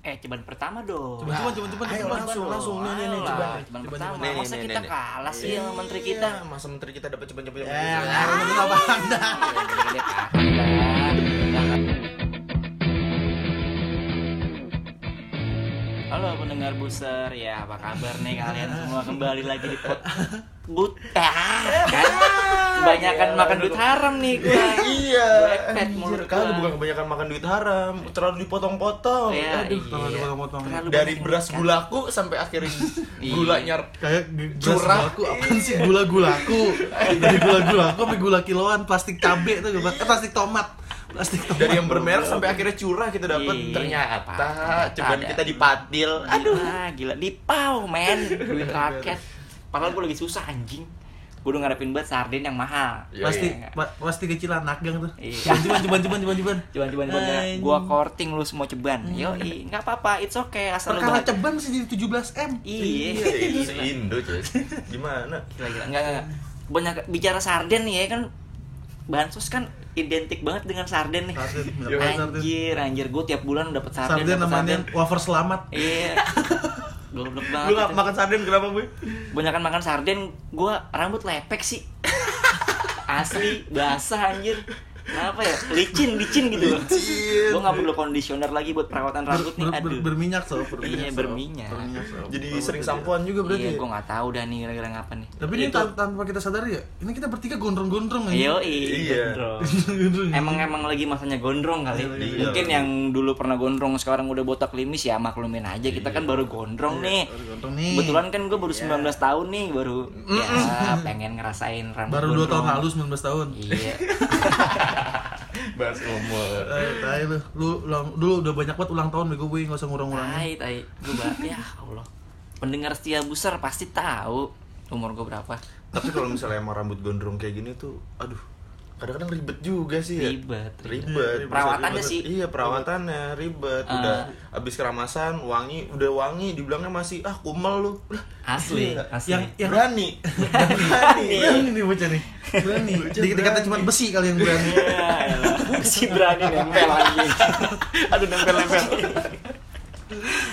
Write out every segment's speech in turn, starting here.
Eh, ceban pertama dong. Coba coba coba coba Ayo coba. langsung langsung nih nih nih coba. ceban Coba, pertama. Nih, Masa nih, kita nih, kalah sih sama menteri Iya, kita? Masa menteri kita dapat ceban-ceban Eh, ngaruh apa anda? Gede-gede tahan, dah. Halo pendengar buser, ya apa kabar nih kalian semua kembali lagi di pot but kan? kebanyakan makan duit haram nih gua. Iya, epet anjir, gua. bukan kebanyakan makan duit haram, terlalu dipotong-potong. Ya, Aduh. Terlalu iya. dipotong-potong. Terlalu Dari banyak beras kan? gulaku sampai akhirnya Iya. gulanya Kayak Curah. curah aku apaan sih gula gulaku dari gula gulaku sampai gula kiloan plastik cabe tuh eh, plastik tomat plastik tomat dari yang bermerek sampai akhirnya curah kita dapat Iya, ternyata apa- ada. kita dipatil. Aduh, gila di pau men, duit rakyat. Padahal gue lagi susah anjing. Gue udah ngarepin banget sarden yang mahal. Iya, plastik iya. pa- plastik kecilan nagang tuh Iya. cuban cuban cuban cuban Cuman cuman cuman Anjing. gua korting lu semua ceban. Yo, nggak apa-apa, it's okay asal lu perkara bahagia. ceban sih jadi 17 m Iya. Iya, itu se-Indo cuy. Gimana? Gila, gila. Enggak, enggak. Banyak bicara sarden nih ya kan bansos kan identik banget dengan sarden nih. Sarden, Iya, banget sarden. Anjir, anjir gue tiap bulan dapat sarden. sarden namanya wafer selamat Iya. Goblok banget. Lu gak itu. makan sarden kenapa, Bu? Banyakan makan sarden, gua rambut lepek sih. Asli, basah anjir. Kenapa ya? Licin, licin gitu loh. Licin. Gua nggak perlu conditioner lagi buat perawatan rambut nih. Ber- ber- Aduh. berminyak sob Iya, sob. berminyak. Berminyak, sob. Jadi sering sampoan juga berarti. Iya, ya? gua nggak tahu dah nih gara-gara ngapa nih. tapi ini tan- tanpa kita sadari ya ini kita bertiga gondrong-gondrong aja Yo, Iya. gondrong. Emang emang lagi masanya gondrong kali. Iya. Mungkin yang dulu pernah gondrong sekarang udah botak limis ya maklumin aja. Kita kan baru gondrong nih. gondrong nih Kebetulan kan gue baru 19 tahun nih, baru ya pengen ngerasain rambut baru 2 tahun lalu 19 tahun Iya. Bahas umur. Tai, tai lu. Lu ulang, dulu udah banyak banget ulang tahun bego gue, enggak usah ngurang-ngurangin. Tai, tai. Gue ya Allah. Pendengar setia buser pasti tahu umur gue berapa. Tapi kalau misalnya emang rambut gondrong kayak gini tuh, aduh, kadang-kadang ribet juga sih ya. Ribet, ribet. Ribet. Perawatannya Ribet. sih. Iya, perawatannya ribet. Ah. Udah abis keramasan, wangi, udah wangi, dibilangnya masih ah kumel lu. Lah, Asli, gila. asli. Yang yang Berani. Berani. berani nih bocah nih. Berani. Dikit dikata berani. cuma besi kali yang berani. Ya, si berani nempel lagi. Aduh nempel-nempel.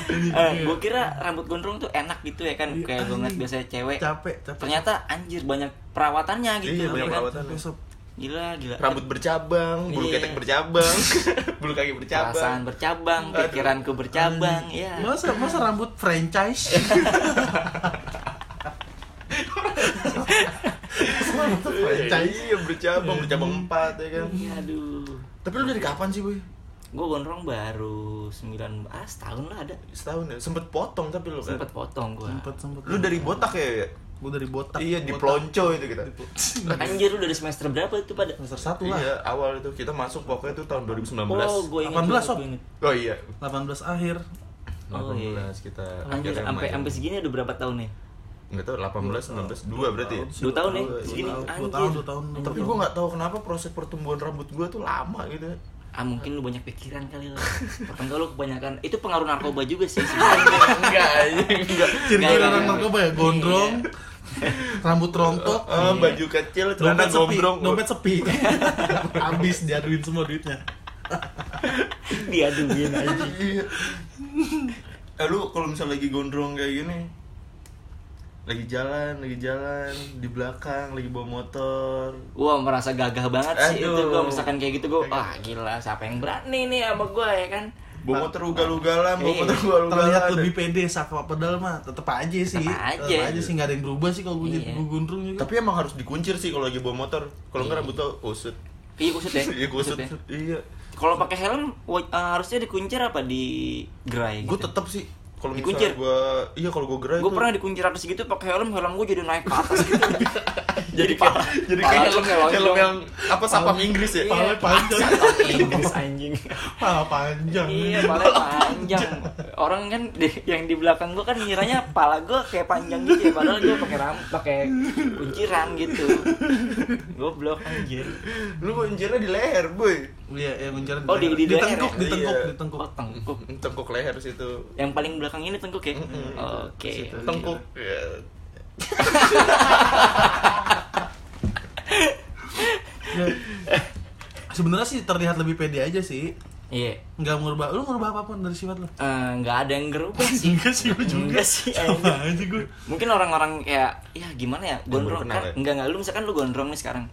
eh, gue kira rambut gondrong tuh enak gitu ya kan, kayak gue ngeliat biasanya cewek. Capek, capek. Ternyata anjir banyak perawatannya gitu. Iya, banyak ya kan? Gila, gila. Rambut bercabang, bulu Iya. ketek bercabang, bulu kaki bercabang. perasaan bercabang, pikiranku bercabang, ya. Masa masa rambut franchise? Franchise? Iya, bercabang, bercabang empat ya kan. Iya, aduh. Tapi lu dari kapan sih, Boy? Gue gondrong baru 19 tahun lah ada. Setahun ya. Sempet potong tapi lu kan. Sempet potong gue. Sempet sempet. Lu dari botak ya? Gue dari botak. Iya, di Botak. pelonco itu kita. Anjir lu dari semester berapa itu pada? Semester satu lah. Iya, awal itu kita masuk pokoknya itu tahun 2019. Oh, gue inget. 18 juga, sob. Oh iya. 18 akhir. 18 Oh, iya. kita Anjir sampai sampai segini udah berapa tahun nih? Enggak tahu 18 19 2 berarti ya. Dua tahun ya? Dua, Segini? dua Dua tahun, dua tahun. dua Tapi gua nggak tahu kenapa proses pertumbuhan rambut gua tuh lama gitu. Ah mungkin lu banyak pikiran kali. Atau enggak lu kebanyakan itu pengaruh narkoba juga sih. enggak, enggak. Ciri orang narkoba ya gondrong, rambut rontok, Oh, baju kecil, celana dompet sepi, gombrong. dompet sepi. Habis diaduin semua duitnya. Diaduin aja. Iya. Eh lu kalau misalnya lagi gondrong kayak gini lagi jalan, lagi jalan di belakang, lagi bawa motor. Wah merasa gagah banget sih Aduh. itu gue misalkan kayak gitu gue ah gila siapa yang berani nih sama gue ya kan Bawa motor ugal-ugalan, bawa Iya. motor ugal-ugalan. Terlihat lebih pede sakwa pedal mah tetep aja sih. aja. Tetep aja sih nggak ada yang berubah sih kalau gue Iya. gue juga. Tapi emang harus dikuncir sih kalau lagi bawa motor. Kalau enggak rambut lo kusut. iya kusut ya Iya kusut. ya. Iya. kalau pakai helm eh, harusnya dikuncir apa di gerai Gue gitu? tetap sih kalau Dikuncir? misalnya gua iya kalau gua gerai gue pernah dikuncir atas gitu pakai helm helm gue jadi naik ke atas gitu jadi kayak jadi kayak helm Pala- helm yang apa sapam Inggris ya Iya. Palanya panjang. Inggris anjing Pala panjang. iya pala panjang orang kan di, yang di belakang gue kan ngiranya pala gue kayak panjang gitu ya padahal gue pakai ram pakai kunciran gitu goblok anjir lu kuncirnya di leher boy Iya, yang menjalan Oh, di- di di leher tengkuk, ya? di tengkuk, Iya. di tengkuk. oh tengkuk tengkuk leher situ yang paling belakang ini tengkuk ya oke Situ. tengkuk ya. Ya. Sebenarnya sih terlihat lebih pede aja sih. Iya. Nggak ngubah, lu ngubah apa pun dari sifat lu? Eh, nggak ada yang gerubah sih. Enggak sih, lu juga. Enggak sih. Sama aja gue. Mungkin orang-orang kayak ya gimana ya gondrong kan ya? enggak enggak lu misalkan lu gondrong nih sekarang.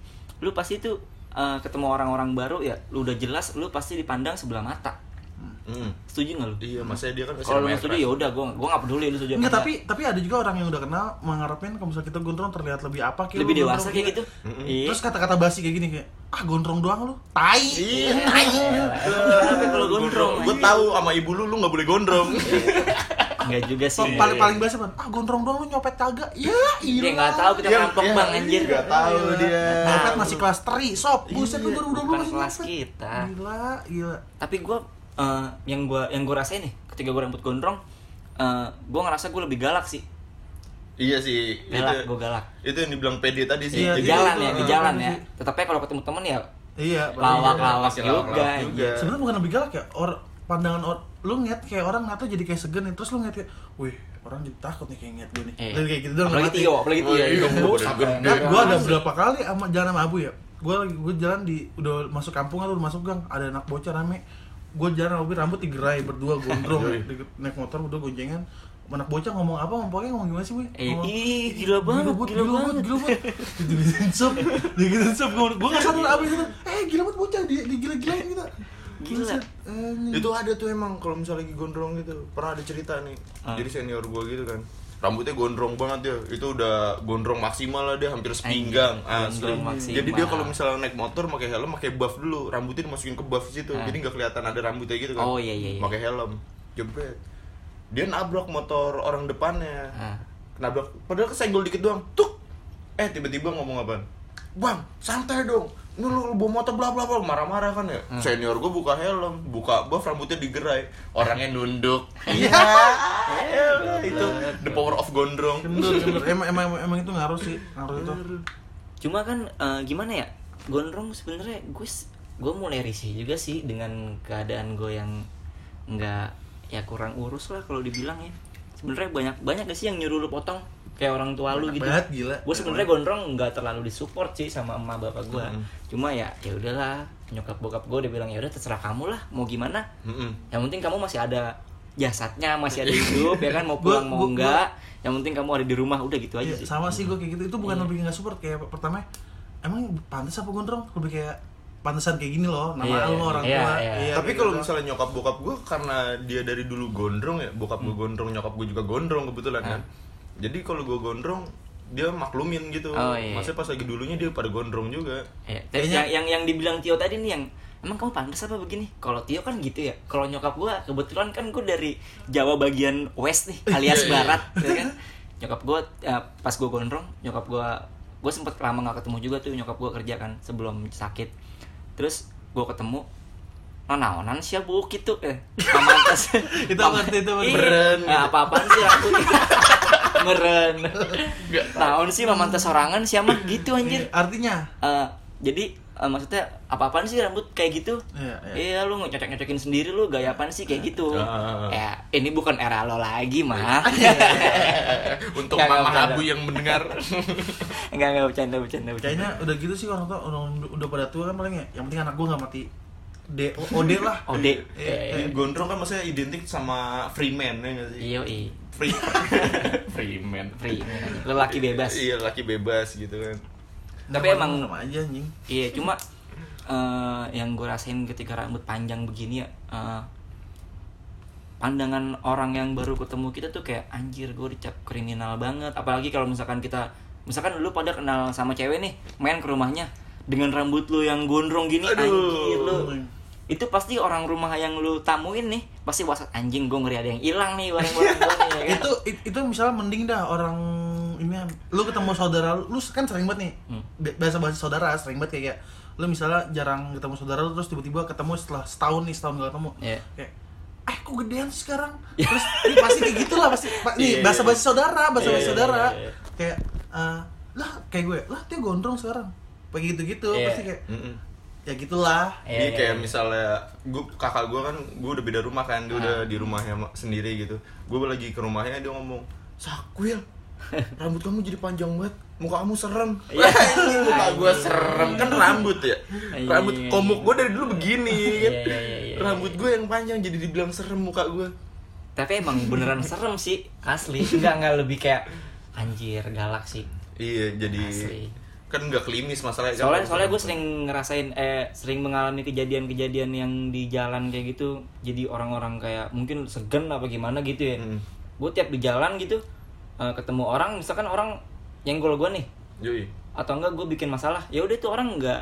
Lu pasti tuh eh, ketemu orang-orang baru ya lu udah jelas lu pasti dipandang sebelah mata. Mm. Setuju nggak lu? Iya, masanya dia kan Kalau lu nggak setuju ya udah gua gua nggak peduli lu setuju. Enggak, enggak. tapi tapi ada juga orang yang udah kenal mengharapin kalau misalnya kita gondrong terlihat lebih apa kayak lebih lu dewasa kayak gitu. Mm-mm. Iya. Terus kata-kata basi kayak gini kayak ah gondrong doang lu. Tai. Iya. Tapi kalau gondrong Gue tahu sama ibu lu lu nggak boleh gondrong. enggak juga sih. Paling paling basi apa? Ah gondrong doang lu nyopet kagak. Ya, iya. Dia nggak tahu kita rampok bang anjir. Nggak tahu dia. Nyopet masih kelas 3, sob. Buset lu Iya, 2020 bukan masih kelas kita. Gila, gila. Tapi gua eh, yang gua yang gua rasain nih ketika gua rambut gondrong eh, gua ngerasa gua lebih galak sih. Iya sih. Galak, itu, gua galak. Itu yang dibilang PD tadi sih. Iya, Di iya, jalan itu, ya, di eh, jalan ya. Tetapi kalau ketemu temen ya Iya, lawak-lawak Masih juga. lawak-lawak juga. anjir. Sebenarnya bukan lebih galak ya, or pandangan or, lu ngeliat kayak orang ngeliat tuh jadi kayak segan nih, terus lu ngeliat kayak, wih orang jadi takut nih kayak ngeliat gue nih. Eh. Dan kayak gitu doang apalagi. Tio, apalagi Tio. Oh, iya, Iya. Nah, nggak gue ada berapa kali sama jalan sama Abu ya. Gue lagi gue jalan di udah masuk kampung atau udah masuk gang, ada anak bocah rame. Gue jalan sama Abu rambut digerai berdua gondrong, di- naik motor berdua goncengan. Anak bocah ngomong apa, ngomong pokoknya ngomong gimana sih, Boy? Eh, Ngomong, ih, gila banget, gila banget. gila banget. Gitu gitu sob, gitu sob. Gue gak sadar Abu itu, eh gila banget bocah, di kita. Gila. Buset, anjing. itu ada tuh emang kalau misalnya lagi gondrong gitu pernah ada cerita nih Ah. jadi senior gue gitu kan rambutnya gondrong banget dia. Itu udah gondrong maksimal lah dia hampir sepinggang asli. jadi dia kalau misalnya naik motor pakai helm pakai buff dulu. Rambutnya dimasukin ke buff situ. Ah. jadi nggak kelihatan ada rambutnya gitu kan. Oh, iya, iya, iya. pakai helm. Jebret dia nabrak motor orang depannya. Ah. nabrak. Padahal kesenggol dikit doang. Tuk. Eh tiba-tiba ngomong apa bang santai dong ini lu, lu bawa motor bla bla bla marah-marah kan ya Hmm. senior gue buka helm buka buff rambutnya digerai orangnya nunduk iya Elah, itu the power of gondrong. Emang, emang, emang itu ngaruh sih, ngaruh itu. Cuma kan eh, gimana ya? Gondrong sebenarnya gue gue mulai risih juga sih dengan keadaan gue yang nggak ya kurang urus lah kalau dibilang ya. Sebenarnya banyak banyak gak sih yang nyuruh lu potong kayak orang tua lu gitu. banget, gila. Gue sebenarnya gondrong nggak terlalu disupport sih sama emak bapak gue. Mm. Cuma ya ya udahlah nyokap bokap gue udah bilang ya udah terserah kamu lah mau gimana. Mm-mm. Yang penting kamu masih ada jasadnya masih ada hidup ya kan mau Gua- pulang mau gua- enggak. Yang penting kamu ada di rumah udah gitu aja Iya, sih. sama sih gue kayak gitu. Itu bukan Iya. lebih nggak support kayak pertama. Emang pantas apa gondrong? Lebih kayak pantesan kayak gini loh. Nama lu iya, orang iya, tua. tapi kalau gitu. misalnya nyokap bokap gue karena dia dari dulu gondrong ya bokap Hmm. gue gondrong nyokap gue juga gondrong kebetulan kan jadi kalau gue gondrong dia maklumin gitu Oh, iya. maksudnya pas lagi dulunya dia pada gondrong juga Ya, tapi Kayaknya- yang, yang yang dibilang Tio tadi nih yang emang kamu pantas apa begini? Kalau Tio kan gitu ya. Kalau nyokap gua kebetulan kan gua dari Jawa bagian west nih, alias Iya, iya. barat, ya kan. Nyokap gua eh, pas gua gondrong, nyokap gua gua sempet lama nggak ketemu juga tuh nyokap gua kerja kan sebelum sakit. Terus gua ketemu Oh, naonan sih bu gitu eh. Pamantas. Itu ngerti, itu ngerti. Meren. apa apaan sih rambutnya? Meren. Naon sih mamantas sorangan sih mah gitu anjir. Artinya Eh, jadi eh, maksudnya apa apaan sih rambut kayak gitu Iya, iya. iya lu ngecocok nyocokin sendiri lu gaya apaan sih kayak gitu Ah. ya ini bukan era lo lagi mah untuk Nggak, nggak mama abu yang mendengar enggak enggak bercanda bercanda bercanda kayaknya udah gitu sih orang tua orang udah pada tua kan paling ya. Yang penting anak gue nggak mati. D O D lah. ode Iya, Eh, gondrong kan maksudnya identik sama freeman ya nggak sih? Iyo i free freeman. Free lelaki bebas. Iya laki bebas gitu kan. Tapi emang sama aja anjing. iya cuma eh, yang gue rasain ketika rambut panjang begini ya eh, pandangan orang yang baru ketemu kita tuh kayak anjir gue dicap kriminal banget. Apalagi kalau misalkan kita misalkan lu pada kenal sama cewek nih main ke rumahnya dengan rambut lu yang gondrong gini Aduh. anjir lu itu pasti orang rumah yang lu tamuin nih pasti wasat anjing gue ngeri ada yang hilang nih barang-barang gue nih ya kan? itu it- itu misalnya mending dah orang ini lu ketemu saudara lu kan sering banget nih Hmm. bahasa bahasa saudara sering banget kayak lu misalnya jarang ketemu saudara lu terus tiba-tiba ketemu setelah setahun nih setahun gak ketemu Iya. kayak eh kok gedean sih sekarang terus ini pasti kayak gitulah pasti pa- nih Iya, iya, bahasa bahasa saudara bahasa bahasa Iya, iya, saudara iya, iya. kayak eh, lah kayak gue lah dia gondrong sekarang kayak gitu gitu Iya. pasti kayak Mm-mm. Ya gitulah Iya, Jadi iya, kayak iya. misalnya gue kakak gue kan gue udah beda rumah kan dia udah Ah. di rumahnya ma- sendiri gitu gue lagi ke rumahnya dia ngomong sakwil rambut kamu jadi panjang banget muka kamu serem Iya. Anjing, muka gue serem kan rambut ya Iya, rambut iya, komuk iya. gue dari dulu begini kan Iya, iya, iya, iya. rambut gue yang panjang jadi dibilang serem muka gue tapi emang beneran serem sih asli enggak enggak lebih kayak anjir galak sih iya jadi Asli. Kan nggak klimis masalahnya kan. soalnya soalnya gue sering ngerasain eh sering mengalami kejadian-kejadian yang di jalan kayak gitu jadi orang-orang kayak mungkin segen apa gimana gitu ya Hmm. gue tiap di jalan gitu eh, ketemu orang misalkan orang nyenggol gue nih Yoi. atau enggak gue bikin masalah ya udah tuh orang nggak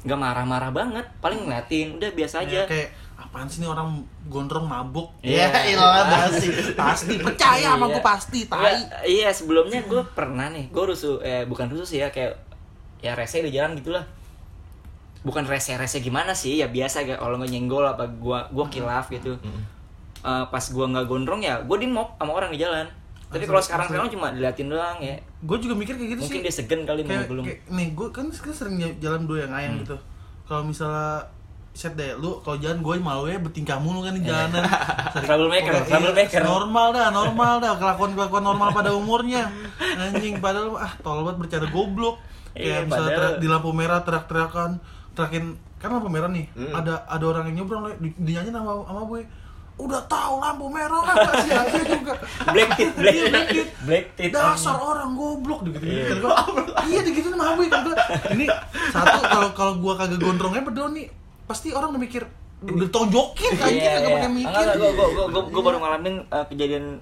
nggak marah-marah banget paling ngeliatin udah biasa aja Ya, kayak apaan sih nih orang gondrong mabuk Iya. ya ilah pasti pasti percaya sama Iya. gue pasti tai Nggak, iya sebelumnya gue pernah nih gue rusuh eh bukan rusuh sih ya kayak ya rese di jalan gitulah. Bukan rese rese gimana sih? Ya biasa kayak kalau nggak nyenggol apa gua gua kilaf gitu. Mm. Eh, pas gua nggak gondrong ya gue di mop sama orang di jalan. Tapi kalau sekarang sekarang cuma diliatin doang ya. Gue juga mikir kayak gitu mungkin sih. dia segen kali kayak, belum kayak nih gue kan sekarang sering jalan dua yang ayang gitu. Kalau misalnya set deh lu kalau jalan gue malu ya bertingkah mulu kan di jalanan. Sering- Troublemaker, Pokoknya, iya, troublemaker. normal dah normal dah. Kelakuan kelakuan normal pada umurnya. Anjing padahal ah tolol banget bercanda goblok. Iya, kayak misalnya padahal- di lampu merah teriak-teriakan teriakin kan lampu merah nih Mm. ada ada orang yang nyebrang di, dinyanyi sama sama gue udah tahu lampu merah apa sih aja juga. Black tit black Iya, black tit. black tit dasar orang goblok gitu gitu iya gitu sama gue kan ini satu kalau kalau gua kagak gondrongnya nih pasti orang udah mikir udah tonjokin kan Iya, kagak iya. pakai mikir. Gue gue gue gue baru ngalamin uh, kejadian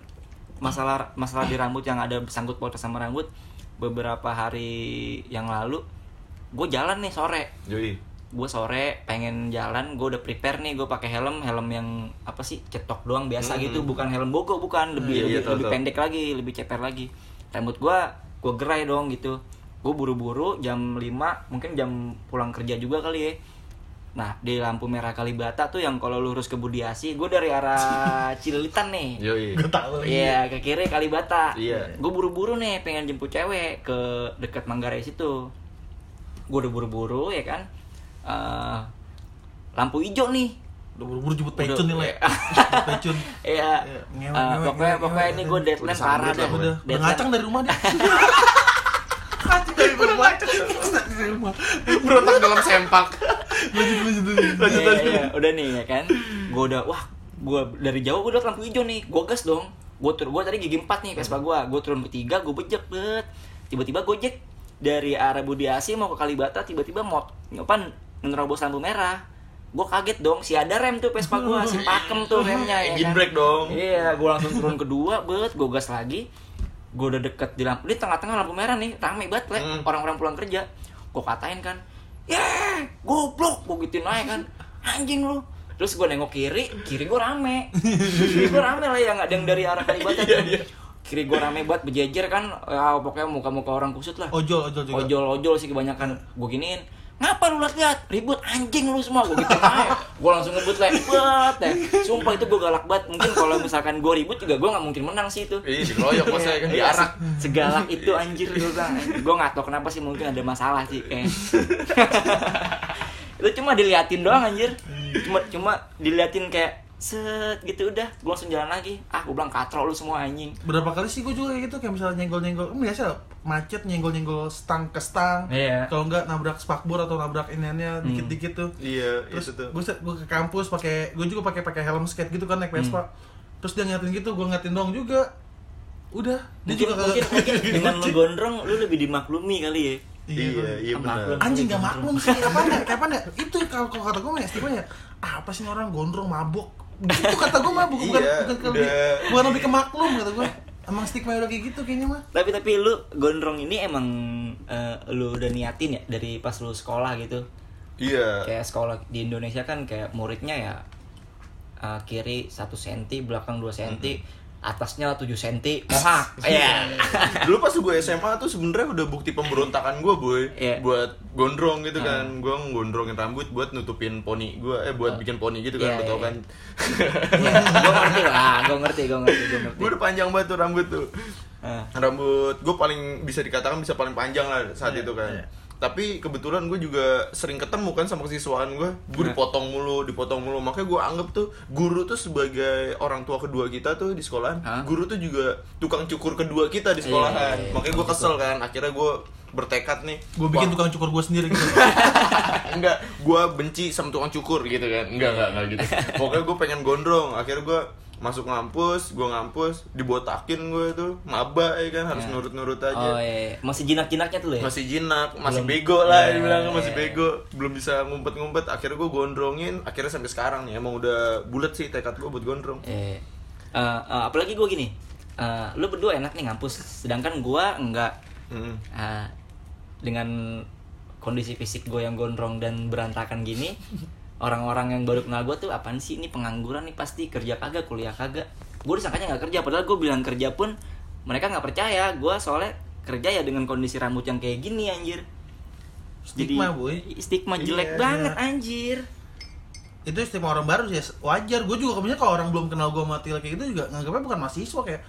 masalah masalah di rambut yang ada sangkut pautnya sama rambut beberapa hari yang lalu. Gue jalan nih sore. Yoi. gue sore pengen jalan gue udah prepare nih gue pakai helm helm yang apa sih cetok doang biasa Hmm. gitu bukan helm bogo bukan. Lebih Iya, iya, lebih, tahu, lebih pendek lagi lebih ceper lagi. Rambut gue gue gerai dong gitu. Gue buru-buru jam 5 mungkin jam pulang kerja juga kali ya nah di lampu merah Kalibata tuh yang kalau lurus ke Budiasi gue dari arah Cililitan nih Yoi. gak tahu lagi Iya ke kiri Kalibata. Iya. Gue buru-buru nih pengen jemput cewek ke dekat Manggarai situ. Gue udah buru-buru ya kan. Eh, lampu hijau nih. udah buru-buru jemput Udah- pecun nih le pecun Iya. Iya, Eh, pokoknya pokoknya ini gue deadline Udah parah lah, udah ngacang dari rumah deh ngacang dari rumah dari rumah berontak dalam sempak lanjut lanjut lanjut Iya, lanjut iya, udah nih ya kan. Gue udah wah, gue dari jauh gue udah lampu hijau nih. Gue gas dong. Gue tur gue tadi gigi 4 nih Vespa gue. Gue turun bertiga, gue bejek bet. Tiba-tiba gojek dari arah Budi Asi mau ke Kalibata tiba-tiba mau apa menerobos lampu merah. Gue kaget dong, si ada rem tuh Vespa gue, si pakem tuh remnya ya engine kan. brake dong Iya, gue langsung turun kedua, bet, gue gas lagi. Gue udah deket di lampu, di tengah-tengah lampu merah nih, rame banget. Hmm. orang-orang pulang kerja. Gue katain kan, ya, goblok, gue gituin aja kan, anjing lu. Terus gue nengok kiri, kiri gue rame, kiri gue rame lah yang ada yang dari arah Kalibata Iya, iya. Kiri gue rame banget, berjejer kan, ya, pokoknya muka-muka orang kusut lah. ojol ojol juga Ojol-ojol sih kebanyakan. Gue giniin, ngapa lu liat-liat? Ribut anjing lu semua. Gue gitu aja. Gue langsung ngebut lah, ribet deh. Sumpah itu gue galak banget. Mungkin kalau misalkan gue ribut juga gue nggak mungkin menang sih itu. Iya, dikeroyok saya kan diarak. se- Segalak itu anjir gue bilang. Gue nggak tahu kenapa sih mungkin ada masalah sih kayaknya. itu cuma diliatin doang anjir. Cuma cuma diliatin kayak set gitu udah. Gue langsung jalan lagi. Ah gue bilang katro lu semua anjing. Berapa kali sih gue juga kayak gitu kayak misalnya nyenggol nyenggol kan biasa macet nyenggol nyenggol stang ke stang. Iya. kalau enggak nabrak spakbor atau nabrak iniannya Hmm. dikit dikit tuh. Iya, terus itu gue gue ke kampus pakai gue juga pakai pakai helm skate gitu kan naik Vespa. Hmm. terus dia ngatin gitu gue ngatin dong juga. Udah. Dia mungkin, juga mungkin, kagak- mungkin. Dengan lu gondrong lu lebih dimaklumi kali ya. Iya, iya Maklum. benar. anjing gak maklum sih. Apa ya kayak apa ya? Itu kalau kata gue ya ah, apa sih orang gondrong mabuk itu kata gue mabuk bukan Iya, bukan ke udah. lebih bukan lebih ke maklum kata gue emang stigma udah kayak gitu kayaknya mah tapi tapi lu gondrong ini emang eh, lu udah niatin ya dari pas lu sekolah gitu? Iya. kayak sekolah di Indonesia kan kayak muridnya ya eh, kiri 1 cm belakang 2 cm atasnya 7 cm mohak iya Dulu pas gue SMA tuh sebenarnya udah bukti pemberontakan gue, boy. Iya. Buat gondrong gitu Ah. kan. Gue gondrongin rambut buat nutupin poni gue, eh buat bikin poni gitu kan, Iya, lo tau iya. kan. gue ngerti lah gue ngerti gue ngerti gue ngerti gue udah panjang banget tuh rambut tuh. Eh, Rambut gue paling bisa dikatakan bisa paling panjang lah saat Iya, itu kan. iya. Tapi kebetulan gue juga sering ketemu kan sama kesiswaan gue gue Nah. dipotong mulu dipotong mulu. Makanya gue anggap tuh guru tuh sebagai orang tua kedua kita tuh di sekolahan Hah? guru tuh juga tukang cukur kedua kita di Iya, sekolahan. iya, iya. makanya gue kesel kan akhirnya gue bertekad nih gue bikin Wah, tukang cukur gue sendiri gitu. Enggak gue benci sama tukang cukur gitu kan. Enggak enggak enggak gitu. Pokoknya gue pengen gondrong. Akhirnya gue masuk ngampus gue ngampus dibotakin gue tuh maba ya kan harus Ya. nurut-nurut aja Oh iya, masih jinak-jinaknya tuh ya? masih jinak masih Belum. bego lah Ya, dibilangnya ya, masih ya. bego belum bisa ngumpet-ngumpet akhirnya gue gondrongin akhirnya sampai sekarang nih emang udah bulat sih tekad gue buat gondrong Eh, eh, eh, apalagi gue gini, eh, lu berdua enak nih ngampus, sedangkan gue enggak Mm. eh, dengan kondisi fisik gue yang gondrong dan berantakan gini, orang-orang yang baru kenal gue tuh apaan sih ini pengangguran nih pasti kerja kagak kuliah kagak. Gue disangkanya nggak kerja, padahal gue bilang kerja pun mereka nggak percaya. Gue soalnya kerja ya dengan kondisi rambut yang kayak gini anjir. Stigma, boy. Stigma jelek Iya, banget iya. anjir. itu istimewa orang baru sih wajar gue juga kemudian kalau orang belum kenal gue mati kayak gitu juga nganggapnya bukan mahasiswa kayak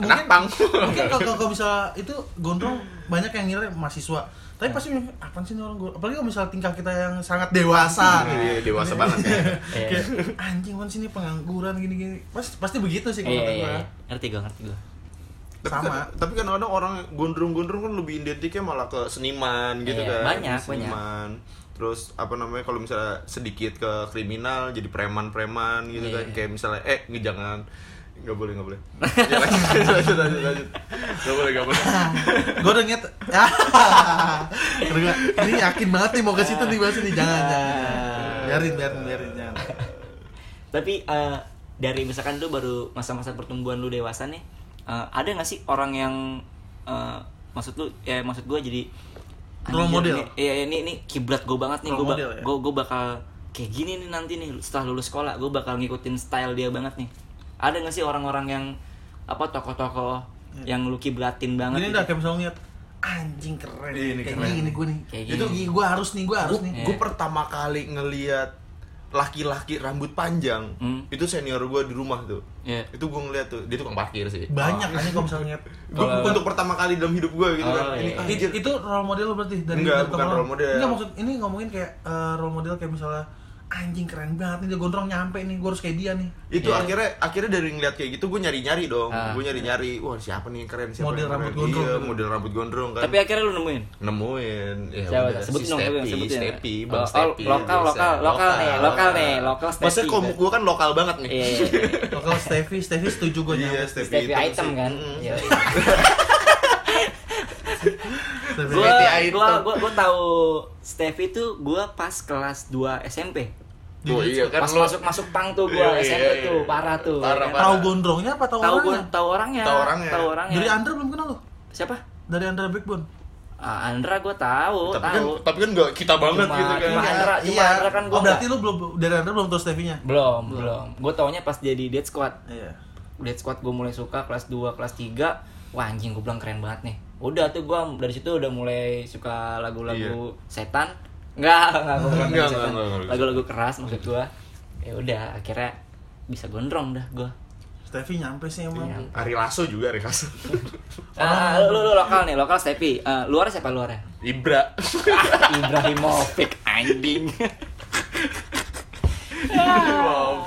Anak pang. mungkin kalau kalau bisa itu gondrong banyak yang ngira mahasiswa tapi pasti mikir, apaan sih ini orang gue apalagi kalau misalnya tingkah kita yang sangat dewasa Iya, dewasa banget ya. kayak anjing apaan sih ini pengangguran gini-gini pasti pasti begitu sih kalau Iya, kata iya, gue iya. ngerti gue, ngerti gue. Tapi Sama. kan, tapi kan kadang orang gondrong-gondrong kan lebih identiknya malah ke seniman gitu Iya, kan. banyak, seniman. Terus apa namanya kalau misalnya sedikit ke kriminal jadi preman-preman gitu Iya. kan. Kayak misalnya eh jangan nggak boleh nggak boleh. Ya, lanjut, lanjut, lanjut, lanjut. Nggak boleh nggak boleh. gue udah nget ini yakin banget nih mau ke situ nih bahas nih jangan jangan biarin biarin biarin jangan Tapi eh, dari misalkan lu baru masa-masa pertumbuhan lu dewasa nih, eh, ada nggak sih orang yang eh, maksud lu ya maksud gue jadi Role model? Iya ini ini kiblat gue banget nih gue model ya? gue gue bakal kayak gini nih nanti nih setelah lulus sekolah gue bakal ngikutin style dia banget nih. Ada nggak sih orang-orang yang apa tokoh-tokoh yang lu kiblatin banget? Gini gitu? dah kayak misalnya ngeliat anjing keren Iya, ini kayak keren. gini gue nih Kayak itu gini. gue harus nih gue harus Gue nih Iya. pertama kali ngeliat laki-laki rambut panjang Hmm. itu senior gue di rumah tuh. Iya. Itu gue ngeliat tuh dia tukang parkir sih. banyak kan kalau misalnya ngeliat Gue Kalau- untuk pertama kali dalam hidup gue gitu Oh, kan. Ini iya. anjir. itu role model lo berarti dari Enggak, bukan role model. enggak maksud ini ngomongin kayak eh, role model kayak misalnya anjing keren banget nih gondrong nyampe nih gue harus kayak dia nih itu Iya. akhirnya akhirnya dari ngeliat kayak gitu gue nyari nyari dong Ah. gue nyari nyari wah siapa nih yang keren siapa Model yang rambut keren? gondrong iya, model rambut gondrong kan Tapi akhirnya lu nemuin. nemuin ya Siapa? udah Sebutin si dong, Stepi sebutin. Stepi Oh, bang oh, Stepi lokal, biasa. lokal, lokal nih, lokal nih, lokal Stepi. maksudnya komuk gue kan lokal banget nih Iya, iya, iya. kalau Stevie Stevie setuju gue Iya, nyampe Stepi Stevie itu item kan. Iya. Stevie. Gua gua gua gua tahu Stevie tuh gua pas kelas 2 SMP. Oh iya kan Pas lo- masuk masuk pang tuh gua Iya, iya, SMP iya. tuh, parah tuh. Parah, ya kan? parah. tahu gondrongnya apa tahu orangnya tahu orangnya. Tahu orangnya. Tahu orangnya. dari Andra belum kenal lo Siapa? dari Andra Backbone Ah, Andra gua tahu, tapi kan tahu. tapi kan nggak kita banget Cuma- gitu kan cuma Andra, cuma Andra kan gua oh berarti lu belum dari Andra belum tahu Stevie-nya Belum, belum. Gua taunya pas jadi Dead Squad. iya Dead Squad gue mulai suka kelas 2, kelas 3 Wah anjing gue bilang keren banget nih Udah tuh gue dari situ udah mulai suka lagu-lagu setan. Enggak, enggak, Enggak, setan enggak, enggak, enggak. Lagu-lagu keras maksud gue Ya udah akhirnya bisa gondrong dah gue Stevie nyampe sih emang. Iya. Ari Lasso juga Ari Lasso. Ah, lu, lu, lu lokal nih, lokal Stepi Eh, Luarnya siapa luarnya? Ibra. Ibrahimovic anjing. Gua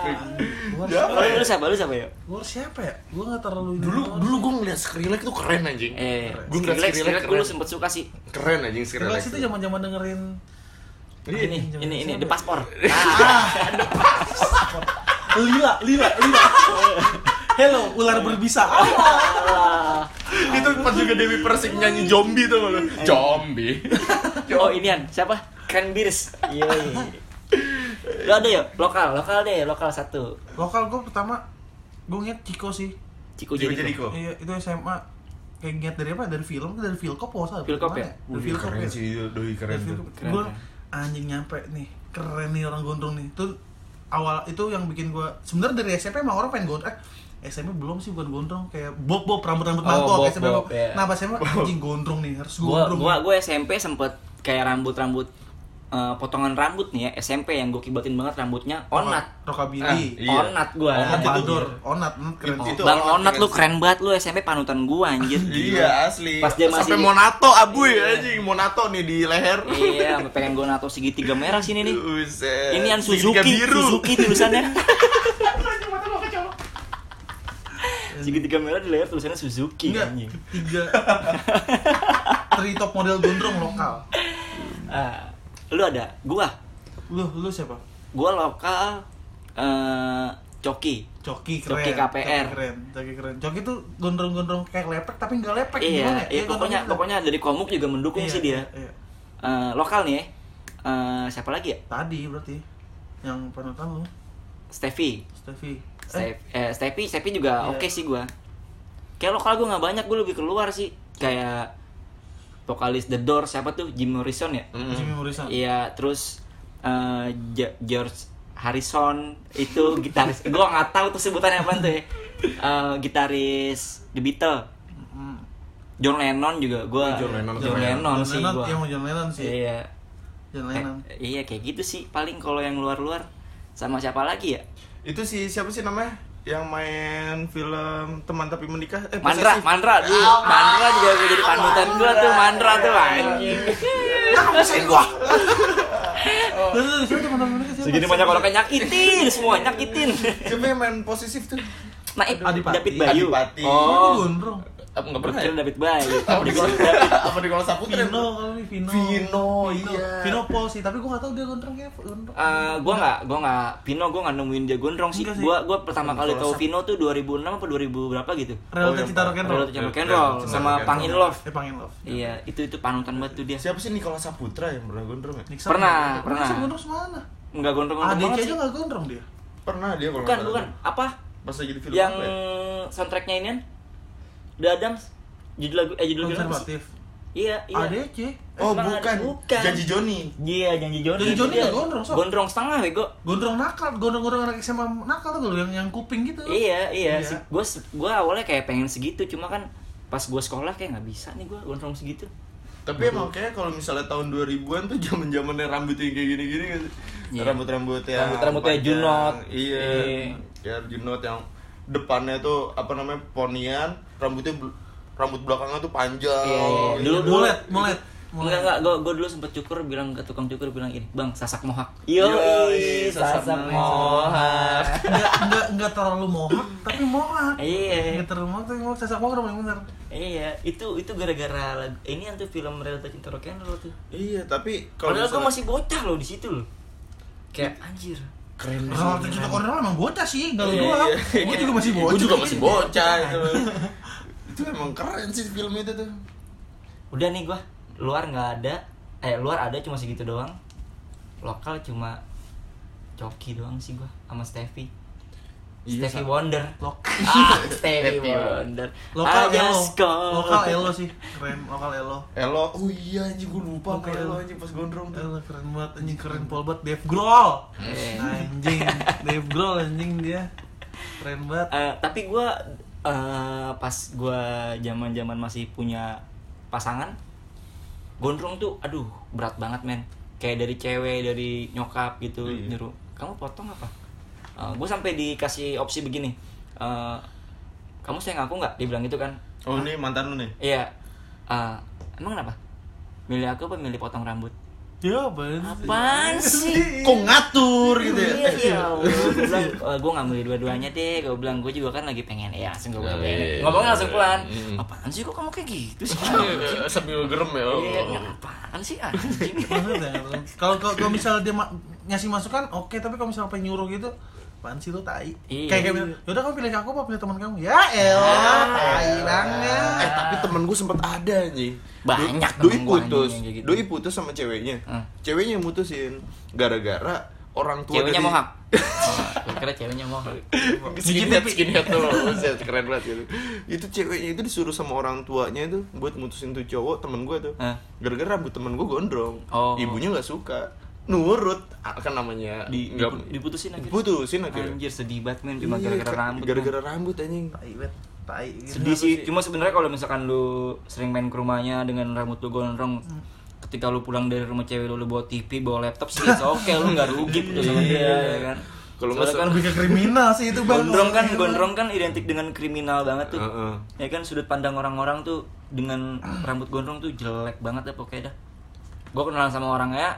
Ya, Lu, lu siapa? Lu siapa ya? gua siapa ya gua nggak terlalu dulu dulu gue ngeliat Skrillex itu keren anjing Eh, Gua ngeliat Skrillex, Skrillex dulu sempet suka sih keren anjing Skrillex Skrillex itu zaman zaman dengerin Ini, Jangan ini, ini, siapa The ya? Passport Lila, Lila, Lila. Hello, ular berbisa. Ah. itu pas juga Dewi Persik nyanyi zombie tuh lo zombie Oh inian siapa? Cranberries. Iya. Lu ada ya? Lokal, lokal deh, lokal satu. Lokal gue pertama gue ngeliat Ciko sih. Ciko Ciko Jericho. Jericho. Iya, itu SMA. Kayak ngeliat dari apa? Dari film, dari Filkop apa usah? Filkop ya? Dari Filkop ya. doi Dari Filkop. Keren, Gue anjing nyampe nih. Keren nih orang gondrong nih. Itu awal itu yang bikin gue sebenarnya dari SMP emang orang pengen gondrong. Eh, SMP belum sih bukan gondrong kayak bob bob rambut rambut Oh, mangkok bob, SMP bob, ya. nah pas SMA anjing gondrong nih harus Gua gondrong gua gua SMP sempet kayak rambut-rambut eh, potongan rambut nih ya SMP yang gue kibatin banget rambutnya onat Rockabilly. Ah, iya. onat gue Onat iya. onat, hmm, keren. Itu bang onat onat lu keren banget lu SMP panutan gue anjir Iya asli. Pas dia masih sampai Monato abuy anjing, Monato nih di leher. iya sampai pengen gue nato segitiga merah sini nih Buset. ini yang Suzuki biru. Suzuki tulisannya segitiga merah di leher tulisannya Suzuki Enggak, anjing. tiga Tri top model gondrong lokal. Ah, lu ada gua Lu, lu siapa? gua lokal eh coki Coki keren. Coki KPR. Coki keren. Coki keren. Coki tuh gondrong-gondrong kayak lepek tapi nggak lepek iya gimana ya? iya pokoknya gondrong pokoknya dari komuk juga mendukung Iya, sih dia Iya. Eh, lokal nih Eh, siapa lagi ya Tadi berarti yang panutan lu, Steffi Steffi. Eh, Stef, eh, Steffi Steffi juga Iya. oke sih gua kayak lokal gua nggak banyak gua lebih keluar sih kayak vokalis The Doors siapa tuh Jim Morrison ya Mm. Jimmy Morrison. Iya, terus eh, Jo- George Harrison itu gitaris. gua nggak tahu tuh sebutannya apa tuh ya. Eh, gitaris The Beatles. Mm. John Lennon juga gua. Oh, John Lennon. John Lennon sih Lennon, gua. Yang mau John Lennon sih. Iya. John Eh, Lennon. iya kayak gitu sih. Paling kalau yang luar-luar sama siapa lagi ya? Itu si siapa sih namanya? Yang main film Teman Tapi Menikah eh Mandra, Posesif. Mandra dulu. Mandra juga gua jadi panutan gua tuh Mandra tuh anjing. Ngapain gua? Terus terus? Segini banyak orang kayak nyakitin semua, nyakitin. Siapa yang main posesif tuh? Nah, eh, Adipati. David Bayu. Adipati. Oh, Oh, gondrong. Apa enggak pernah? Ya? David Bayu. Apa di apa di Kolom Saputra? Vino kalau ini Vino. Vino, iya. Vino Paul sih, tapi gua nggak tahu dia gondrong kayak gondrong. Eh, gua nggak, gua nggak, Vino gua nggak nemuin dia gondrong sih. Gua, gua pertama kali tahu Vino tuh 2006 apa 2000 berapa gitu. Realita yang Cinta Rock and Roll. Cinta Rock and Realita Roll sama Rock and Pang in Roll. Love. Eh, Pangin Love. Iya, itu itu panutan banget tuh dia. Siapa sih Nikola Saputra yang pernah gondrong ya? Pernah, pernah. gondrong semana? Enggak gondrong-gondrong ADC banget aja sih. nggak gondrong dia. Pernah dia kalau Bukan, nggak bukan. Apa? Pas lagi di film Yang apa ya? soundtracknya ini kan? The Adams. Judul lagu eh judul? Konservatif. Iya, iya. ADC. Oh, Bukan, bukan. bukan. Janji Joni. Iya, janji Joni. Janji Joni nggak gondrong, Sob. Gondrong setengah bego. Gondrong nakal, gondrong-gondrong anak SMA nakal tuh yang yang kuping gitu. Iya, iya. Iya. Si, gua gua awalnya kayak pengen segitu, cuma kan pas gua sekolah kayak nggak bisa nih gua gondrong segitu. Tapi emang kayak kalau misalnya tahun 2000-an tuh zaman-zamannya rambut yang kayak gini-gini kan. Iya. Rambut-rambut yang Rambut-rambutnya. Junot. Iya. Iya. Ya Junot yang depannya tuh apa namanya ponian, rambutnya rambut belakangnya tuh panjang. Iya, iya. gitu. Dulu dulu Mulet, mulet. Enggak enggak, gua, gua dulu sempet cukur bilang ke tukang cukur bilang ini, "Bang, sasak mohak." Yo, Yoi, sasak sasak mohak. Enggak enggak enggak terlalu mohak, tapi mohak. Iya. Enggak terlalu mohak, tapi mohak sasak mohak udah paling bener. Iya, itu itu gara-gara lagu ini yang tuh film Realita Cinta Rock and Roll tuh. Iya, tapi kalau Padahal gua misalnya- masih bocah loh di situ loh. Kayak anjir. Keren Kalau kita orang emang bocah sih, enggak lu Iya, doang. iya. Gua juga masih bocah. Gua juga masih bocah itu. itu emang keren sih film itu tuh. Udah nih gua luar nggak ada, eh luar ada cuma segitu doang. Lokal cuma Coki doang sih gua sama Steffi. Iya, Stevie sama. Wonder. Lok- Ah, Stevie Stevie Wonder. Lokal elo. Lokal elo sih, keren lokal elo. Elo, oh iya anjing gue lupa sama Elo Elo. anjing pas gondrong tuh. Elo keren banget, anjing keren pol banget. Dave Grohl. Eh. Anjing, Dave Grohl anjing dia. Keren banget. Eh, tapi gua eh, pas gua zaman-zaman masih punya pasangan, gondrong tuh, aduh berat banget men. Kayak dari cewek, dari nyokap gitu Iya. nyuruh, kamu potong apa? Gue sampai dikasih opsi begini, eh, kamu sayang aku nggak? Dia bilang gitu kan. Oh ini mantan lu nih. Iya. Eh, emang kenapa? Milih aku apa milih potong rambut? Ya, apaan sih? Apaan sih? Kok ngatur gitu ya? Iya, iya. Gue bilang, gue nggak milih dua-duanya deh. Gue bilang, gue juga kan lagi pengen. Ya, langsung gue bilang, Iya, iya, ngomongnya langsung pelan. Apaan sih kok kamu kayak gitu sih? Sambil gerem ya. Iya, apaan sih anjing? Kalau kalau kalau misalnya dia ngasih masukan oke tapi kalau misalnya pengen nyuruh gitu apaan sih lu tai? Iya. kayak kayak bilang, yaudah kamu pilih aku apa? Pilih teman kamu? Ya elah tai Eh banget tapi temen gue sempet ada anjing. Banyak Do- Doi putus. gitu. Doi putus sama ceweknya. Hmm. Ceweknya yang mutusin. Gara-gara orang tua Ceweknya dari- mohak. Oh, kira ceweknya mohak. skinhead skinhead tuh. Keren banget gitu. Itu ceweknya itu disuruh sama orang tuanya itu buat mutusin tuh cowok temen gue tuh. Gara-gara rambut temen gue gondrong. Oh. ibunya nggak suka nurut kan namanya Di, dipu- diputusin akhirnya. diputusin akhirnya Anjir sedih banget men cuma Iya, gara-gara rambut. gara-gara rambut anjing tai gitu. sedih sih. sih? Cuma sebenarnya kalau misalkan lu sering main ke rumahnya dengan rambut lu gondrong, ketika lu pulang dari rumah cewek lu, lu bawa TV bawa laptop sih oke lu nggak rugi udah sama dia ya kan Kalau nggak kan lebih ke kriminal sih itu bang gondrong kan gondrong kan identik dengan kriminal banget tuh Heeh. ya kan sudut pandang orang-orang tuh dengan rambut gondrong tuh jelek banget ya pokoknya dah gue kenalan sama orangnya ya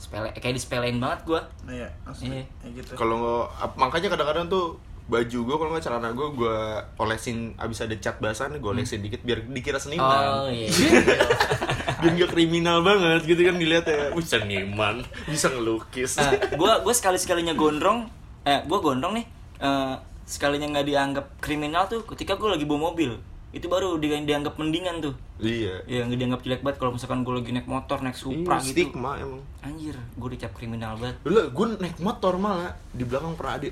sepele kayak disepelein banget gue iya asli Iya. kayak gitu. Kalau makanya kadang-kadang tuh baju gue kalau nggak celana gue gue olesin abis ada cat basah nih gue olesin dikit biar dikira seniman. Oh iya. Biar nggak kriminal banget gitu kan dilihat ya Wih, seniman. Bisa ngelukis. Nah, gue gue sekali sekalinya gondrong. Eh gue gondrong nih. Eh, sekalinya nggak dianggap kriminal tuh ketika gue lagi bawa mobil itu baru di, dianggap mendingan tuh. Iya. Ya nggak dianggap jelek banget kalau misalkan gue lagi naik motor naik supra Iya, gitu. stigma emang. Anjir gue dicap kriminal banget. Dulu gue naik motor malah di belakang pernah ada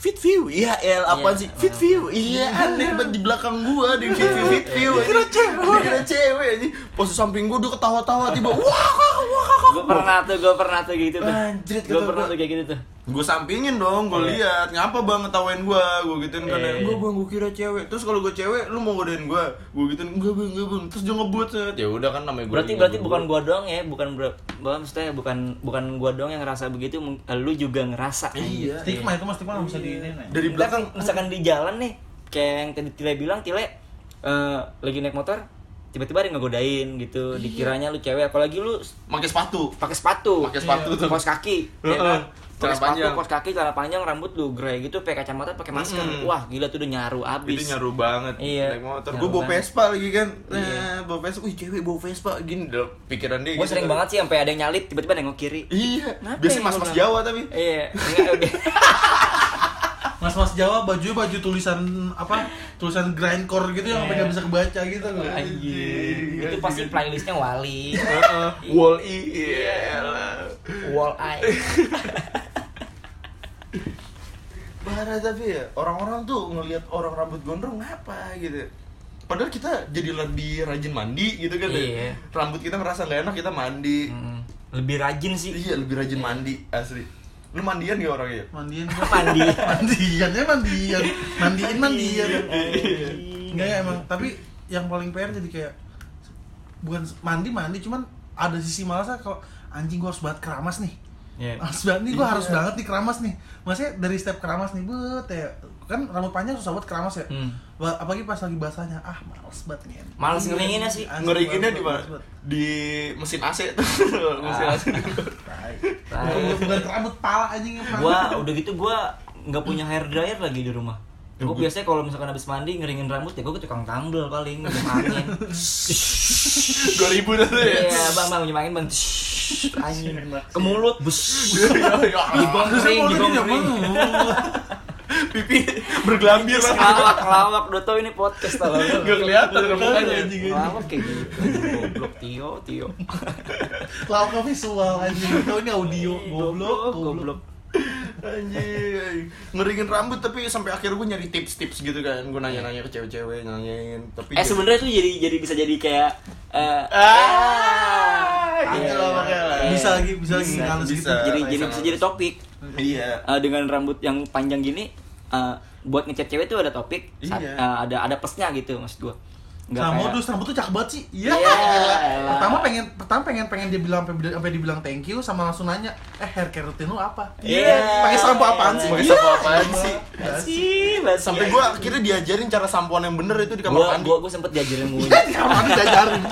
Fit view, iya El, Iya. sih? Fit view, iya aneh banget di belakang gua di fit view, fit view. Dikira cewek, dikira cewek aja Pas samping gua udah ketawa-tawa tiba wah gue pernah tuh gue pernah tuh gitu tuh. Anjrit, gue kata pernah gua. tuh kayak gitu tuh. Gue sampingin dong, gue Iya. lihat. Ngapa bang ngetawain gua, gue gituin kan Iya. Gue bang, gue kira cewek. Terus kalau gue cewek, lu mau godain gua? Gue gituin, enggak bang, enggak bang. Terus dia ngebut set. Ya udah kan namanya gua berarti berarti bukan gua doang ya bukan ber- bahwa maksudnya bukan bukan gua doang yang ngerasa begitu mung- lu juga ngerasa. Iya. stigma itu mas stigma nggak bisa di ini nih Dari Kita belakang. kan misalkan di jalan nih kayak yang tadi Tile bilang Tile eh, lagi naik motor tiba-tiba ada yang ngegodain gitu Iya. dikiranya lu cewek apalagi lu pakai sepatu pakai sepatu Pakai sepatu tuh. kaos kaki ya Heeh. kan Celana pakai sepatu panjang. kaos kaki celana panjang rambut lu grey gitu pakai kacamata pakai masker Mm-mm. wah gila tuh udah nyaru abis itu nyaru banget Iya, naik motor gue bawa. Vespa lagi kan Iya. nah, bawa Vespa wih cewek bawa Vespa gini dalam pikiran dia gue gitu sering kan. banget sih sampai ada yang nyalip tiba-tiba nengok kiri iya Kenapa biasanya ya, mas-mas Jawa tapi iya enggak udah mas-mas Jawa baju baju tulisan apa? Tulisan grindcore gitu yang sampai nggak bisa kebaca gitu loh. Anjir. itu pasti playlistnya Wali. Wall i iya. Wall Eye parah tapi ya orang-orang tuh ngelihat orang rambut gondrong ngapa gitu? Padahal kita jadi lebih rajin mandi gitu kan ya. Iya. rambut kita ngerasa nggak enak kita mandi. Mm, lebih rajin sih. Iya lebih rajin mandi asli lu mandian gak orangnya? Mandiin mandi mandian ya mandian. Mandiin mandian. Iya. enggak ya emang. Tapi yang paling PR jadi kayak bukan mandi mandi cuman ada sisi malasnya kalau anjing gua harus banget keramas nih. Iya. harus banget nih gua Iya. harus banget nih keramas nih. Maksudnya dari step keramas nih bet ya kan rambut panjang susah banget keramas ya Hmm. Apalagi pas lagi basahnya ah males banget nih Males ngeringinnya sih. Ngeringinnya di mana di mesin AC tuh mesin. AC bukan bukan rambut pala anjing yang gua udah gitu gua nggak punya hair dryer lagi di rumah Ya, Gue gua- biasanya kalau misalkan habis mandi ngeringin rambut ya gue ke tukang tambel paling minjem angin. dua ribu dah tuh ya Iya bang bang minjem angin bang. Angin ke mulut bus. Ya, ya. Gigong kering, kering. Pipi bergelambir lah. Ngelawak ngelawak udah tau ini podcast tau. Gak kelihatan. Anjing. Ngelawak kayak gitu. Goblok. Tio Tio. Lauk visual anjing. Tahu ini audio goblok goblok anjing. Ngeringin rambut tapi sampai akhir gue nyari tips-tips gitu kan. Gue nanya-nanya ke cewek-cewek nanyain tapi Eh sebenarnya tuh jadi jadi bisa jadi kayak eh ah! Iya, gitu lah makanya lah. bisa lagi bisa lagi. Bisa, ngalus bisa. gitu jadi bisa jadi bisa jadi topik. Iya. Eh, dengan rambut yang panjang gini eh, buat ngechat cewek tuh ada topik saat- Iya. eh, ada ada plusnya gitu maksud gua Nggak Nah, kayak- modus rambut tuh cakep banget sih. Iya. Iya, elah. pertama pengen pertama pengen pengen dia bilang sampai sampai dibilang thank you sama langsung nanya, "Eh, hair care routine lu apa?" Iya. Pakai sampo apaan sih? Pakai Iya. sampo apaan sih? sih basi. sampai gue akhirnya diajarin cara sampoan yang bener itu di kamar gua mandi gua gua sempet diajarin Di nguncir kamar mandi diajarin.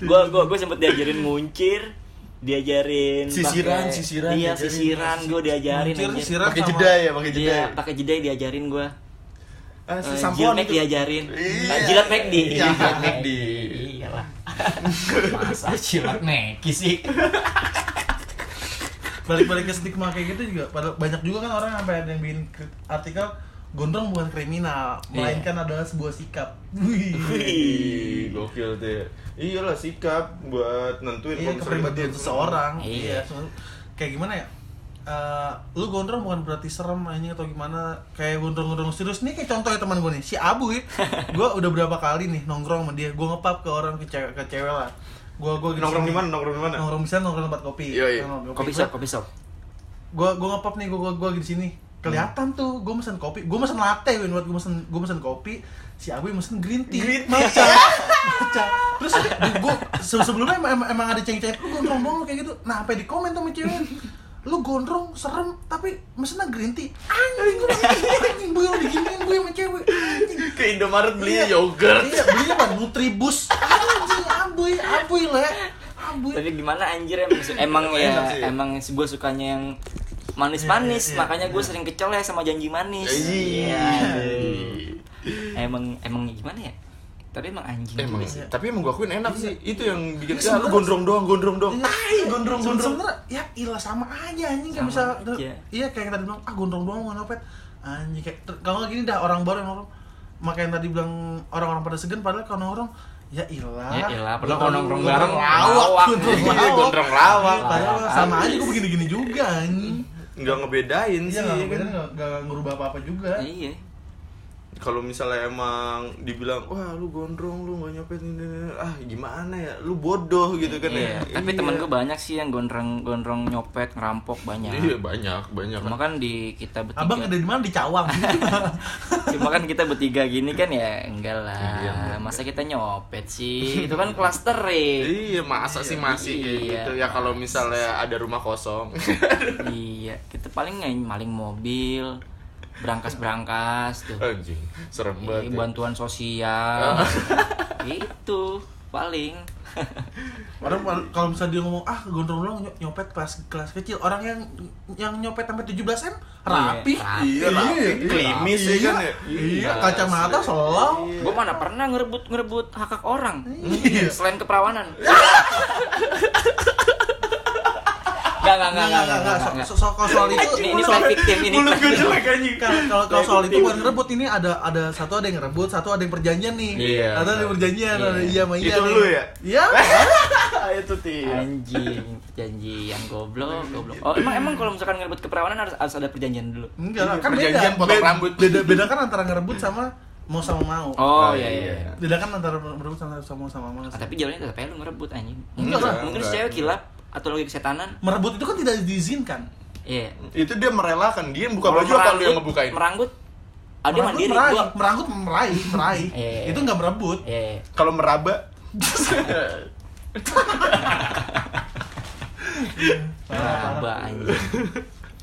gua gua gua sempet diajarin nguncir diajarin Sisiran, pakai- sisiran, iya diajarin. sisiran gua diajarin pakai jeda ya pakai jeda iya ya? pakai jeda diajarin gua si sampoan Jilmek itu diajarin Iya. Eh, jilat McD Iya, jilat McD. iyalah masa jilat McD sih Balik-balik ke stigma kayak gitu juga pada banyak juga kan orang sampai ada yang bikin artikel gondrong bukan kriminal, Iya. melainkan adalah sebuah sikap. Wih. Wih, gokil tuh ya. Iyalah sikap buat nentuin Iya, misalnya kepribadian dia- seseorang. Iya. so- Kayak gimana ya? Eh, lu gondrong bukan berarti serem anjing atau gimana kayak gondrong-gondrong serius nih kayak contohnya teman gue nih si Abu ya gue udah berapa kali nih nongkrong sama dia gue ngepap ke orang ke cewek ke cewek lah gue gue Nongkrong di mana? Nongkrong di mana? nongkrong bisa nongkrong tempat kopi Iya, iya. kopi shop kopi shop gue gue ngepap nih gue gue gue di sini kelihatan tuh gue mesen kopi. Gue mesen latte Win buat gue mesen gue mesen kopi. Si Abu mesen green tea. Green tea. maca maca terus gue sebelumnya emang, emang- ada ceng-ceng lu gondrong dong lu kayak gitu. Nah sampai di komen tuh sama cewek. Lu gondrong serem tapi mesennya green tea. Anjing. Gue anjing gue diginiin gue sama cewek. Anjing. Ke Indomaret beli Iya. yogurt. iya belinya apa nutribus. Anjing abuy abuy le. Abuy. Tapi gimana anjir emang emang Enak ya sih. emang gue sukanya yang manis-manis Iya, iya, makanya gue iya. sering kecel ya sama janji manis. Iya. Emang emang gimana ya? Tapi emang anjing Emang sih. sih. Tapi emang gue akuin enak sih. Itu yang bikin Iya, ya, lu gondrong doang, gondrong doang. Iya. Tai, gondrong, gondrong. sebenernya ya ilah sama aja anjing kayak aja. iya kayak yang tadi bilang ah gondrong doang mau nyopet anjing kayak kalau gini dah orang baru yang nongkrong makanya yang tadi bilang orang-orang pada segan padahal kalau nongkrong ya ilah Ya ilah, padahal Gondrong- kalau nongkrong bareng, lawak lawak. gondrong Iya, lawak padahal sama aja gue begini-gini juga anjing Nggak ngebedain iya sih. nggak kan? nggak ngerubah apa-apa juga Iya. Kalau misalnya emang dibilang, wah lu gondrong, lu nggak nyopet ini, ini, ini." ah gimana ya, lu bodoh gitu kan Iya, ya. tapi Iya. temen gue banyak sih yang gondrong gondrong nyopet ngerampok banyak. Iya banyak, banyak. Cuma kan di kita bertiga. abang ada di mana di cawang Cuma kan kita bertiga gini kan ya enggak lah. Iya, enggak. Masa kita nyopet sih? Itu kan klaster ya. Iya masa sih masih kayak Iya. gitu ya kalau misalnya ada rumah kosong. iya, kita paling nggak maling mobil, berangkas-berangkas tuh. Anjing, serem Iya, banget. ya. bantuan sosial. itu paling. Orang kalau misalnya dia ngomong ah gondrong doang ny- nyopet kelas kelas kecil orang yang yang nyopet sampai 17 m rapi rapi. Iya, rapi. Klimis ya kan ya? iya kacamata selau Gue mana pernah ngerebut ngerebut hak hak orang. Iya. Selain keperawanan. Gak, gak, gak, Enggak, gak, enggak, enggak, gak, nggak. So- so- kalau soal itu Ini, soal- victim, ini Mulut gue jelek anjing. kalau soal itu bukan ngerebut ini ada ada satu ada yang ngerebut satu ada yang perjanjian nih Iya, ada yang perjanjian Iya. ada iya sama iya Itu lu ya? iya itu tidak. Anjing, perjanjian goblok, goblok. Oh, emang emang kalau misalkan ngerebut keperawanan harus harus ada perjanjian dulu. enggak lah Iya, kan beda perjanjian potong Beda- rambut. beda beda kan antara ngerebut sama mau sama mau Oh, Oh, iya iya. iya. beda kan antara ngerebut sama sama sama mau Ah, tapi jalannya tetap aja lu ngerebut anjing. Enggak lah. Mungkin Enggak. si cewek kilap atau lagi kesetanan. merebut itu kan tidak diizinkan Iya. Itu dia merelakan, dia yang buka Kalau baju apa lu yang ngebukain? Meranggut. Ah, dia meranggut mandiri. meraih Gua meranggut meraih meraih Iya, iya, itu nggak merebut Iya. Kalau meraba, Meraba anjing.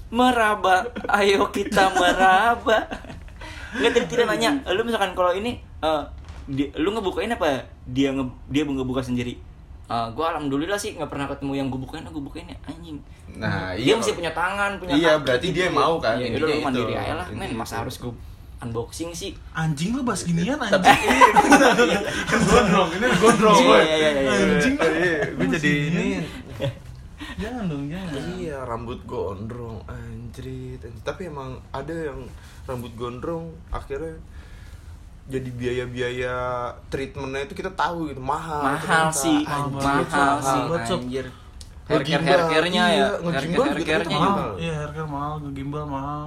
Meraba, ayo kita meraba. Enggak tadi tidak nanya, lu misalkan kalau ini eh di- lu ngebukain apa dia nge, dia ngebuka sendiri? Eh gua alhamdulillah sih nggak pernah ketemu yang gue bukain, gue bukain ya anjing. Nah, dia iya. masih punya tangan, punya Iya, kaki berarti gitu dia mau kan, Iya, lu mandiri aja lah, men. Masa itu. harus gue unboxing sih? anjing lu bahas ginian anjing kan gondrong, ini gondrong. Iya, woy. iya, iya, iya. Anjing. Iya, gue jadi ini. jangan dong jangan Iya, rambut gondrong, anjrit. anjrit. Tapi emang ada yang rambut gondrong akhirnya jadi biaya-biaya treatmentnya itu kita tahu gitu mahal Mahal ternyata. sih, Anjrit, mahal sih, anjir. Ngegimbal, Haircare-haircare-nya ya, iya, ngegimbal juga haircare-haircare-nya tetap juga. mahal. mahal iya harga mahal ngegimbal mahal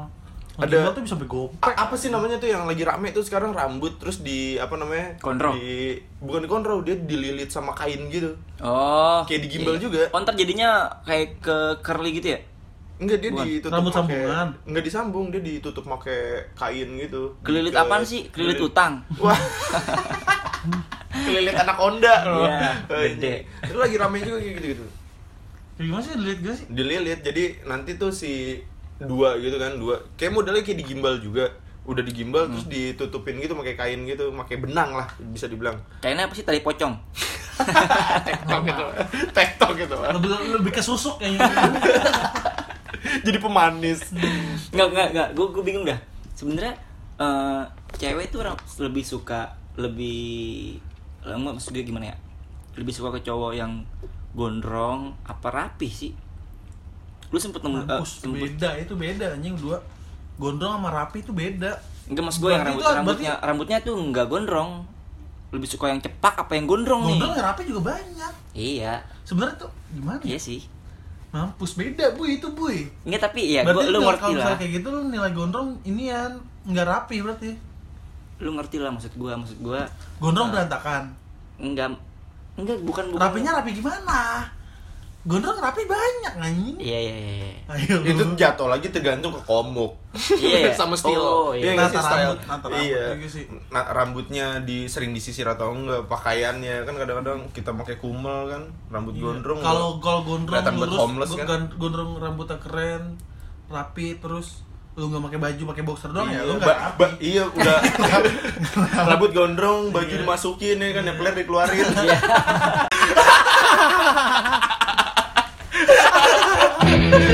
Ada- tuh bisa begopek apa sih namanya tuh yang lagi rame tuh sekarang rambut terus di apa namanya Gondrong. di bukan di kontrol dia dililit sama kain gitu Oh. Kayak di gimbal iya. juga. Oh, ntar jadinya kayak ke curly gitu ya? Enggak dia Bukan. ditutup Rambut pakai- sambungan. enggak disambung dia ditutup pakai kain gitu. Kelilit Ke- apaan sih? Kelilit utang. wah. Kelilit anak onda Iya, gede. itu lagi rame juga kayak gitu gitu Ya, gimana sih? Lihat gak sih? Dililit. Jadi nanti tuh si dua gitu kan dua. Kayak modelnya kayak digimbal juga. Udah digimbal terus ditutupin gitu pakai kain gitu pakai benang lah bisa dibilang. Kayaknya apa sih? Tali pocong? tektok gitu. Tektok gitu. Lebih lebih ke susuk kayaknya jadi pemanis Enggak, enggak, enggak. Gue gue bingung dah. Sebenarnya eh, cewek tuh orang lebih suka lebih lama maksudnya gimana ya? Lebih suka ke cowok yang gondrong apa rapi sih? Lu sempet nemu eh, Mampus, sempet beda itu beda anjing dua gondrong sama rapi itu beda Enggak mas gue yang Berarti rambut itu- rambutnya rambutnya tuh enggak gondrong. Lebih suka yang cepak apa yang gondrong, gondrong nih? yang rapi juga banyak Iya, sebenarnya tuh gimana ya? iya sih. Mampus beda bu itu bu Enggak tapi ya berarti gua, lu ngerti kalau lah. kayak gitu lu nilai gondrong ini ya nggak rapi berarti. Lu ngerti lah maksud gua, maksud gua. Gondrong Ah. berantakan? Enggak enggak bukan bukan rapinya rapi gimana gondrong rapi banyak anjing. Iya iya iya. ayo. Itu jatuh lagi tergantung ke komuk. Iya, iya. sama style Oh, iya. sih Nata rambut, nata rambut iya juga sih. Nah, rambutnya di sering disisir atau enggak pakaiannya. Kan kadang-kadang kita pakai kumel kan rambut Iya. gondrong. Kalau kalau gondrong lurus homeless, kan? gondrong rambutnya keren rapi terus lu nggak pakai baju pakai boxer doang ya iya, lu nggak ba- rapi. ba- iya udah. Rambut gondrong baju dimasukin ya kan ya peler dikeluarin 啊 对